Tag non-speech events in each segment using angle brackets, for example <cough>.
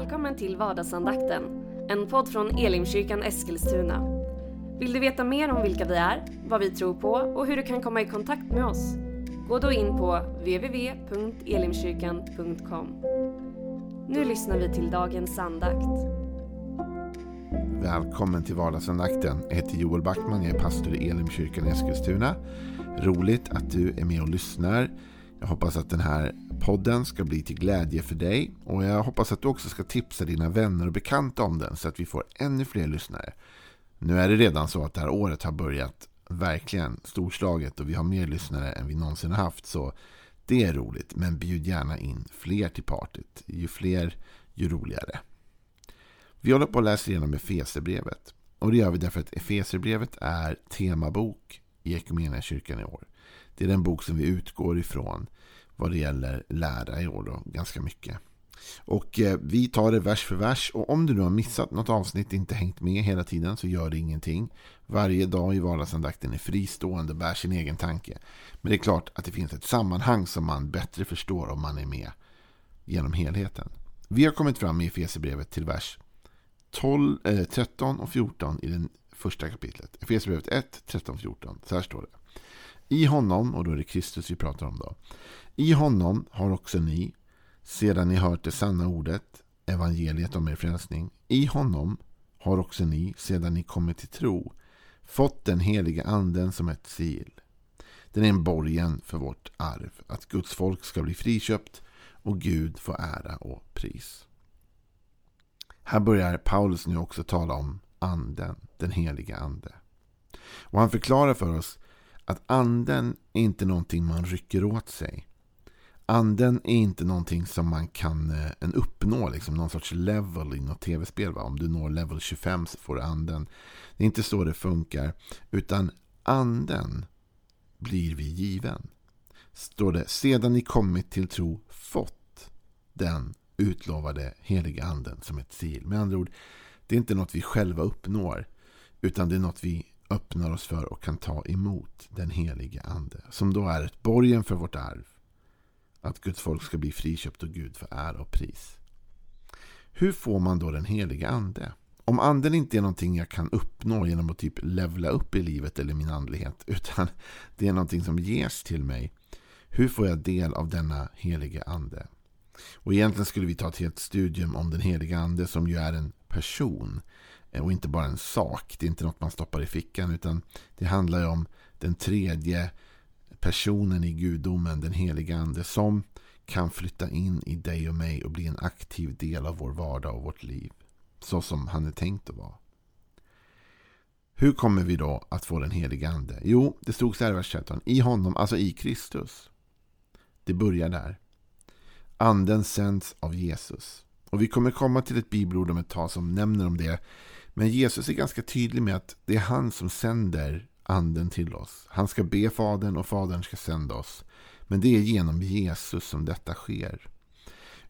Välkommen till vardagsandakten, en podd från Elimkyrkan Eskilstuna. Vill du veta mer om vilka vi är, vad vi tror på och hur du kan komma i kontakt med oss? Gå då in på www.elimkyrkan.com. Nu lyssnar vi till dagens andakt. Välkommen till vardagsandakten. Jag heter Joel Backman, jag är pastor i Elimkyrkan i Eskilstuna. Roligt att du är med och lyssnar. Jag hoppas att den här podden ska bli till glädje för dig. Och jag hoppas att du också ska tipsa dina vänner och bekanta om den så att vi får ännu fler lyssnare. Nu är det redan så att det här året har börjat verkligen storslaget och vi har mer lyssnare än vi någonsin har haft. Så det är roligt, men bjud gärna in fler till partyt. Ju fler, ju roligare. Vi håller på att läsa igenom Efeserbrevet. Och det gör vi därför att Efeserbrevet är temabok i kyrkan i år. Det är den bok som vi utgår ifrån vad det gäller lära i år då, ganska mycket. Och eh, vi tar det vers för vers och om du nu har missat något avsnitt, inte hängt med hela tiden så gör det ingenting. Varje dag i vardagsandakten är fristående, bär sin egen tanke. Men det är klart att det finns ett sammanhang som man bättre förstår om man är med genom helheten. Vi har kommit fram i Efesierbrevet till vers 12, eh, 13 och 14 i det första kapitlet. Efesierbrevet 1, 13 och 14. Så här står det. I honom, och då är det Kristus vi pratar om då. I honom har också ni, sedan ni hört det sanna ordet, evangeliet om er frälsning. I honom har också ni, sedan ni kommit till tro, fått den heliga anden som ett sil. Den är en borgen för vårt arv, att Guds folk ska bli friköpt och Gud få ära och pris. Här börjar Paulus nu också tala om anden, den heliga ande. Och han förklarar för oss att anden är inte någonting man rycker åt sig. Anden är inte någonting som man kan eh, en uppnå, liksom någon sorts level i något tv-spel. Om du når level 25 så får du anden. Det är inte så det funkar. Utan anden blir vi given. Står det, sedan ni kommit till tro fått den utlovade heliga anden som ett sil. Med andra ord, det är inte något vi själva uppnår. Utan det är något vi öppnar oss för och kan ta emot den helige ande. Som då är ett borgen för vårt arv. Att Guds folk ska bli friköpt och Gud för ära och pris. Hur får man då den helige ande? Om anden inte är någonting jag kan uppnå genom att typ levla upp i livet eller min andlighet. <laughs> Utan det är någonting som ges till mig. Hur får jag del av denna helige ande? Och egentligen skulle vi ta ett helt studium om den helige ande som ju är en person. Eh, och inte bara en sak. Det är inte något man stoppar i fickan. Utan det handlar om den tredje personen i gudomen, den heliga ande. Som kan flytta in i dig och mig och bli en aktiv del av vår vardag och vårt liv. Så som han är tänkt att vara. Hur kommer vi då att få den heliga ande? Jo, det stod så här i vers 13. I honom, alltså i Kristus. Det börjar där. Anden sänds av Jesus. Och vi kommer komma till ett bibelord om ett tag som nämner om det. Men Jesus är ganska tydlig med att det är han som sänder anden till oss. Han ska be Fadern och Fadern ska sända oss. Men det är genom Jesus som detta sker.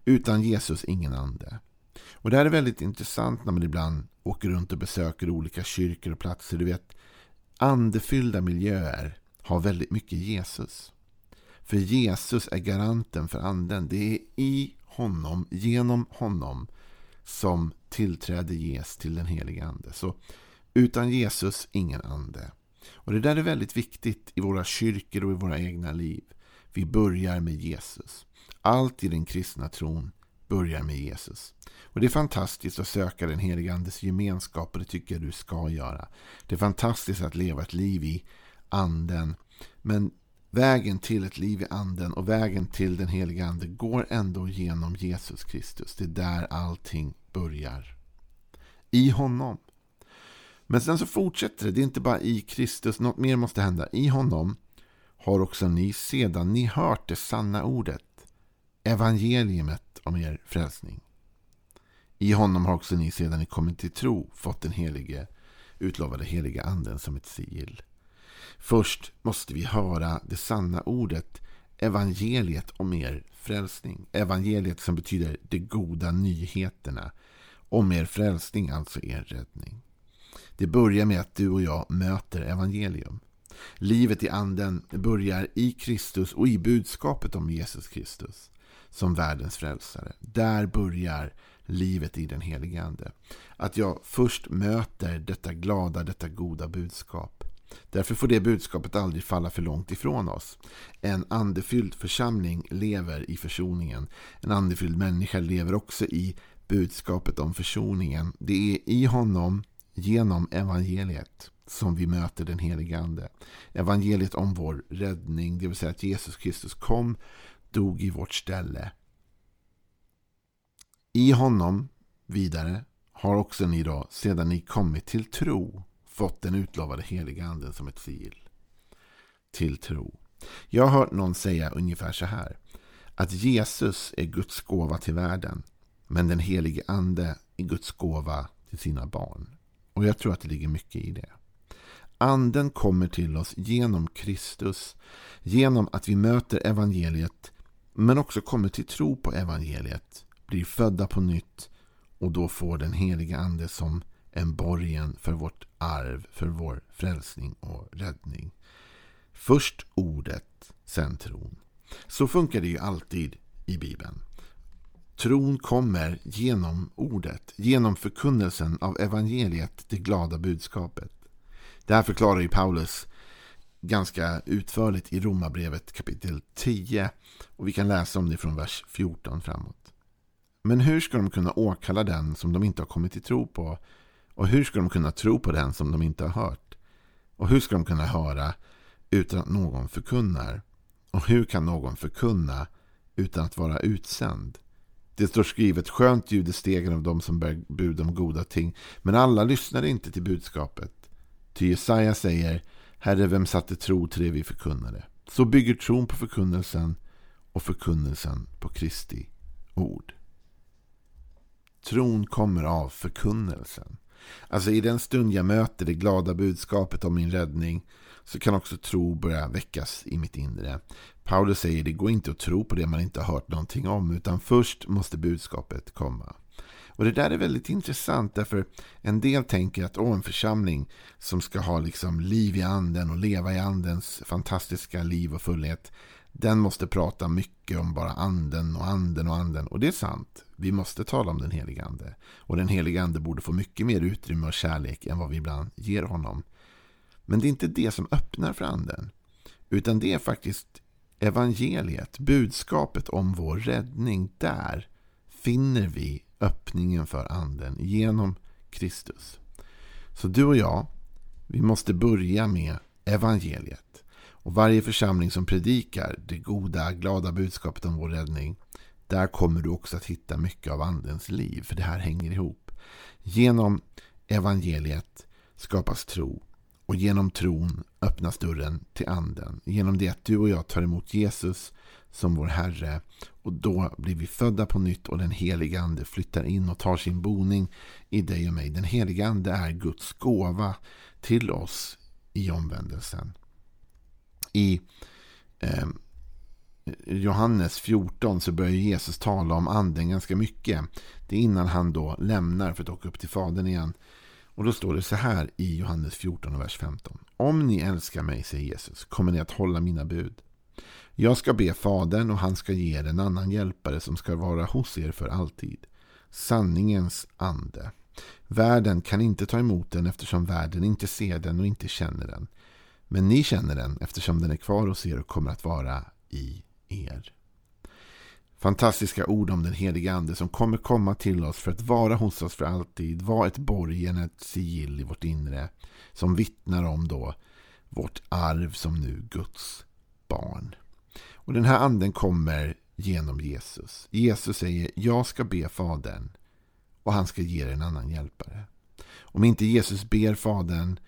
Utan Jesus ingen ande. Och det här är väldigt intressant när man ibland åker runt och besöker olika kyrkor och platser. Du vet, andefyllda miljöer har väldigt mycket Jesus. För Jesus är garanten för anden. Det är i honom, genom honom, som tillträde ges till den helige ande. Så utan Jesus, ingen ande. Och det där är väldigt viktigt i våra kyrkor och i våra egna liv. Vi börjar med Jesus. Allt i den kristna tron börjar med Jesus. Och Det är fantastiskt att söka den helige Andes gemenskap och det tycker jag du ska göra. Det är fantastiskt att leva ett liv i anden. Men vägen till ett liv i anden och vägen till den helige ande går ändå genom Jesus Kristus. Det är där allting börjar. I honom. Men sen så fortsätter det. Det är inte bara i Kristus. Något mer måste hända. I honom har också ni sedan ni hört det sanna ordet. Evangeliumet om er frälsning. I honom har också ni sedan ni kommit till tro fått den helige utlovade heliga anden som ett sigill. Först måste vi höra det sanna ordet evangeliet om er frälsning. Evangeliet som betyder de goda nyheterna. Om er frälsning, alltså er räddning. Det börjar med att du och jag möter evangelium. Livet i anden börjar i Kristus och i budskapet om Jesus Kristus som världens frälsare. Där börjar livet i den helige Ande. Att jag först möter detta glada, detta goda budskap. Därför får det budskapet aldrig falla för långt ifrån oss. En andefylld församling lever i försoningen. En andefylld människa lever också i budskapet om försoningen. Det är i honom, genom evangeliet, som vi möter den helige Ande. Evangeliet om vår räddning, det vill säga att Jesus Kristus kom, dog i vårt ställe. I honom, vidare, har också ni då, sedan ni kommit till tro, fått den utlovade heliga anden som ett sigill. Till tro. Jag har hört någon säga ungefär så här. Att Jesus är Guds gåva till världen. Men den helige ande är Guds gåva till sina barn. Och jag tror att det ligger mycket i det. Anden kommer till oss genom Kristus. Genom att vi möter evangeliet. Men också kommer till tro på evangeliet. Blir födda på nytt. Och då får den heliga ande som en borgen för vårt arv, för vår frälsning och räddning. Först ordet, sen tron. Så funkar det ju alltid i Bibeln. Tron kommer genom ordet, genom förkunnelsen av evangeliet, det glada budskapet. Det här förklarar ju Paulus ganska utförligt i Romarbrevet kapitel 10. Och vi kan läsa om det från vers 14 framåt. Men hur ska de kunna åkalla den som de inte har kommit till tro på? Och hur ska de kunna tro på den som de inte har hört? Och hur ska de kunna höra utan att någon förkunnar? Och hur kan någon förkunna utan att vara utsänd? Det står skrivet, skönt ljud i stegen av dem som bär bud om goda ting. Men alla lyssnade inte till budskapet. Ty Jesaja säger, Herre, vem satte tro till det vi förkunnade? Så bygger tron på förkunnelsen och förkunnelsen på Kristi ord. Tron kommer av förkunnelsen. Alltså i den stund jag möter det glada budskapet om min räddning så kan också tro börja väckas i mitt inre. Paulus säger det går inte att tro på det man inte har hört någonting om utan först måste budskapet komma. Och det där är väldigt intressant därför en del tänker att åh, en församling som ska ha liksom liv i anden och leva i andens fantastiska liv och fullhet den måste prata mycket om bara anden och anden och anden. Och det är sant. Vi måste tala om den helige ande. Och den helige ande borde få mycket mer utrymme och kärlek än vad vi ibland ger honom. Men det är inte det som öppnar för anden. Utan det är faktiskt evangeliet, budskapet om vår räddning. Där finner vi öppningen för anden genom Kristus. Så du och jag, vi måste börja med evangeliet. Och varje församling som predikar det goda, glada budskapet om vår räddning, där kommer du också att hitta mycket av andens liv, för det här hänger ihop. Genom evangeliet skapas tro och genom tron öppnas dörren till anden. Genom det att du och jag tar emot Jesus som vår Herre och då blir vi födda på nytt och den heliga Ande flyttar in och tar sin boning i dig och mig. Den heliga Ande är Guds gåva till oss i omvändelsen. I eh, Johannes 14 så börjar Jesus tala om anden ganska mycket. Det är innan han då lämnar för att åka upp till Fadern igen. Och då står det så här i Johannes 14 och vers 15. Om ni älskar mig, säger Jesus, kommer ni att hålla mina bud. Jag ska be Fadern och han ska ge er en annan hjälpare som ska vara hos er för alltid. Sanningens ande. Världen kan inte ta emot den eftersom världen inte ser den och inte känner den. Men ni känner den eftersom den är kvar hos er och kommer att vara i er. Fantastiska ord om den helige ande som kommer komma till oss för att vara hos oss för alltid. Vara ett borgen, ett sigill i vårt inre. Som vittnar om då vårt arv som nu Guds barn. Och den här anden kommer genom Jesus. Jesus säger, jag ska be Fadern och han ska ge er en annan hjälpare. Om inte Jesus ber Fadern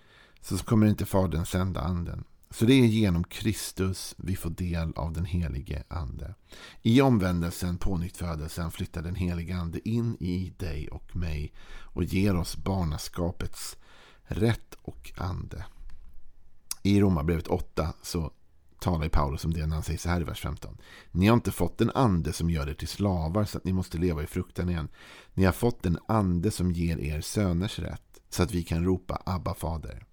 så kommer inte Fadern sända anden. Så det är genom Kristus vi får del av den helige ande. I omvändelsen, pånyttfödelsen flyttar den helige ande in i dig och mig och ger oss barnaskapets rätt och ande. I Romarbrevet 8 så talar Paulus om det när han säger så här i vers 15. Ni har inte fått en ande som gör er till slavar så att ni måste leva i fruktan igen. Ni har fått en ande som ger er söners rätt så att vi kan ropa Abba fader.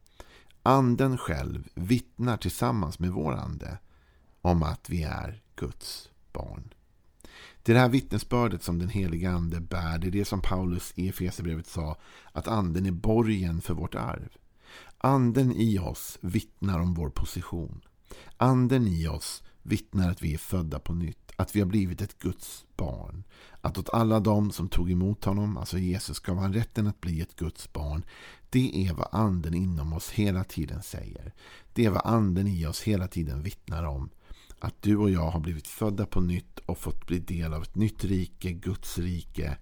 Anden själv vittnar tillsammans med vår ande om att vi är Guds barn. Det är det här vittnesbördet som den heliga ande bär. Det är det som Paulus i Efesierbrevet sa, att anden är borgen för vårt arv. Anden i oss vittnar om vår position. Anden i oss vittnar att vi är födda på nytt, att vi har blivit ett Guds barn. Att åt alla dem som tog emot honom, alltså Jesus, gav han rätten att bli ett Guds barn. Det är vad anden inom oss hela tiden säger. Det är vad anden i oss hela tiden vittnar om. Att du och jag har blivit födda på nytt och fått bli del av ett nytt rike, Guds rike.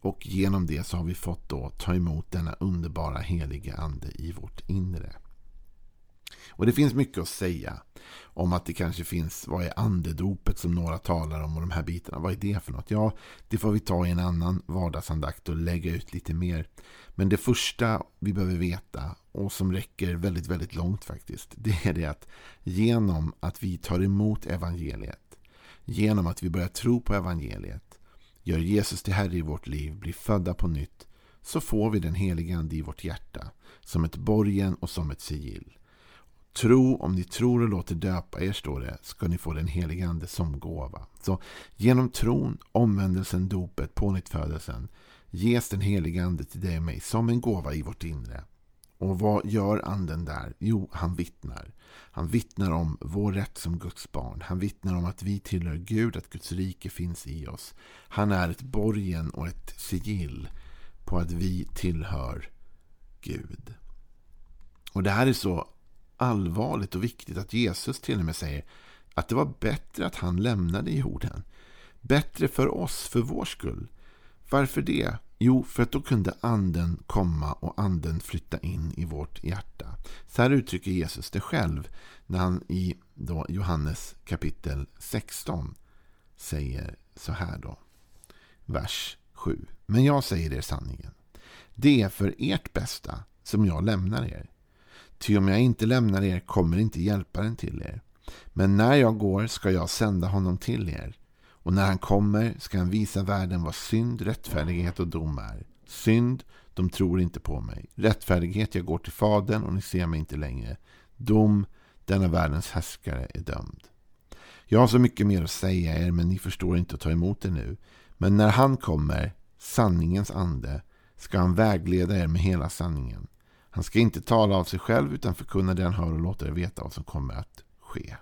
Och genom det så har vi fått då ta emot denna underbara helige ande i vårt inre. Och det finns mycket att säga om att det kanske finns, vad är andedopet som några talar om och de här bitarna, vad är det för något? Ja, det får vi ta i en annan vardagsandakt och lägga ut lite mer. Men det första vi behöver veta och som räcker väldigt, väldigt långt faktiskt, det är det att genom att vi tar emot evangeliet, genom att vi börjar tro på evangeliet, gör Jesus till Herre i vårt liv, blir födda på nytt, så får vi den heliga Ande i vårt hjärta som ett borgen och som ett sigill. Tro, om ni tror och låter döpa er, står det, ska ni få den helige Ande som gåva. Så genom tron, omvändelsen, dopet, pånyttfödelsen ges den helige Ande till dig och mig som en gåva i vårt inre. Och vad gör anden där? Jo, han vittnar. Han vittnar om vår rätt som Guds barn. Han vittnar om att vi tillhör Gud, att Guds rike finns i oss. Han är ett borgen och ett sigill på att vi tillhör Gud. Och det här är så allvarligt och viktigt att Jesus till och med säger att det var bättre att han lämnade jorden. Bättre för oss, för vår skull. Varför det? Jo, för att då kunde anden komma och anden flytta in i vårt hjärta. Så här uttrycker Jesus det själv när han i då Johannes kapitel 16 säger så här då. Vers 7. Men jag säger er sanningen. Det är för ert bästa som jag lämnar er. Ty om jag inte lämnar er kommer inte hjälparen till er. Men när jag går ska jag sända honom till er. Och när han kommer ska han visa världen vad synd, rättfärdighet och dom är. Synd, de tror inte på mig. Rättfärdighet, jag går till Fadern och ni ser mig inte längre. Dom, denna världens härskare är dömd. Jag har så mycket mer att säga er, men ni förstår inte att ta emot det nu. Men när han kommer, sanningens ande, ska han vägleda er med hela sanningen. Han ska inte tala av sig själv utan förkunna det han hör och låta det veta vad som kommer att ske.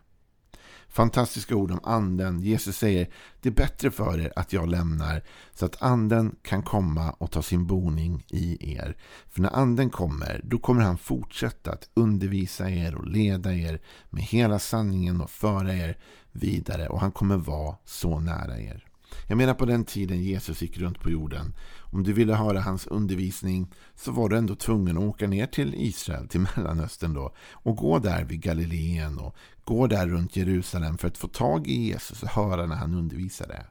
Fantastiska ord om anden. Jesus säger det är bättre för er att jag lämnar så att anden kan komma och ta sin boning i er. För när anden kommer, då kommer han fortsätta att undervisa er och leda er med hela sanningen och föra er vidare. Och han kommer vara så nära er. Jag menar på den tiden Jesus gick runt på jorden. Om du ville höra hans undervisning så var du ändå tvungen att åka ner till Israel, till <laughs> Mellanöstern då. Och gå där vid Galileen och gå där runt Jerusalem för att få tag i Jesus och höra när han undervisade.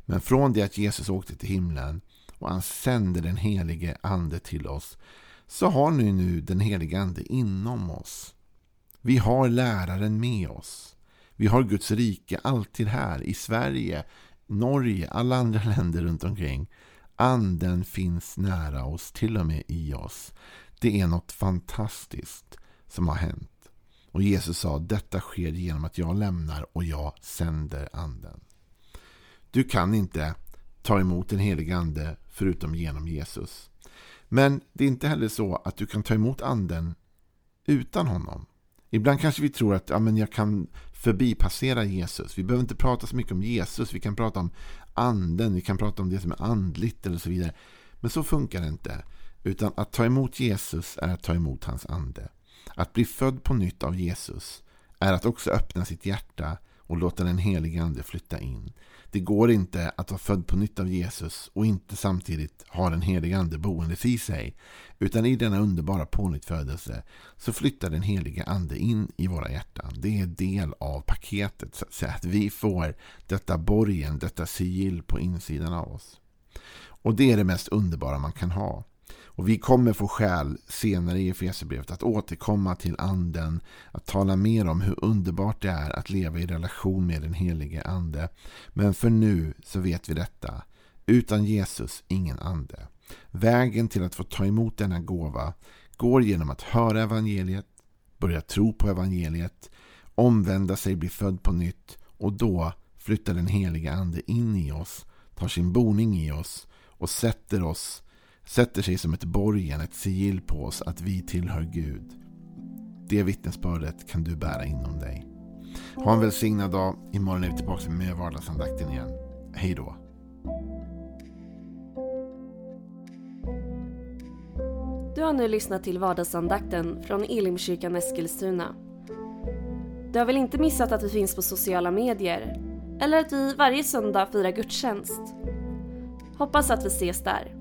Men från det att Jesus åkte till himlen och han sände den helige ande till oss så har ni nu den helige ande inom oss. Vi har läraren med oss. Vi har Guds rike alltid här i Sverige Norge, alla andra <laughs> länder runt omkring. Anden finns nära oss, till och med i oss. Det är något fantastiskt som har hänt. Och Jesus sa, detta sker genom att jag lämnar och jag sänder anden. Du kan inte ta emot den helige ande förutom genom Jesus. Men det är inte heller så att du kan ta emot anden utan honom. Ibland kanske vi tror att ja, men jag kan förbipassera Jesus. Vi behöver inte prata så mycket om Jesus. Vi kan prata om anden. Vi kan prata om det som är andligt eller så vidare. Men så funkar det inte. Utan att ta emot Jesus är att ta emot hans ande. Att bli född på nytt av Jesus är att också öppna sitt hjärta och låta den helige ande flytta in. Det går inte att vara född på nytt av Jesus och inte samtidigt ha den helige ande boendes i sig. Utan i denna underbara pånyttfödelse så flyttar den helige ande in i våra hjärtan. Det är del av paketet så att säga. Att vi får detta borgen, detta sigill på insidan av oss. Och det är det mest underbara man kan ha. Och vi kommer få skäl senare i Efesierbrevet att återkomma till anden, att tala mer om hur underbart det är att leva i relation med den helige ande. Men för nu så vet vi detta. Utan Jesus ingen ande. Vägen till att få ta emot denna gåva går genom att höra evangeliet, börja tro på evangeliet, omvända sig, bli född på nytt och då flyttar den heliga Ande in i oss, tar sin boning i oss och sätter oss sätter sig som ett borgen, ett sigill på oss att vi tillhör Gud. Det vittnesbördet kan du bära inom dig. Ha en välsignad dag. Imorgon är vi tillbaka med vardagsandakten igen. Hej då. Du har nu lyssnat till vardagsandakten från Elimkyrkan Eskilstuna. Du har väl inte missat att vi finns på sociala medier? Eller att vi varje söndag firar gudstjänst? Hoppas att vi ses där.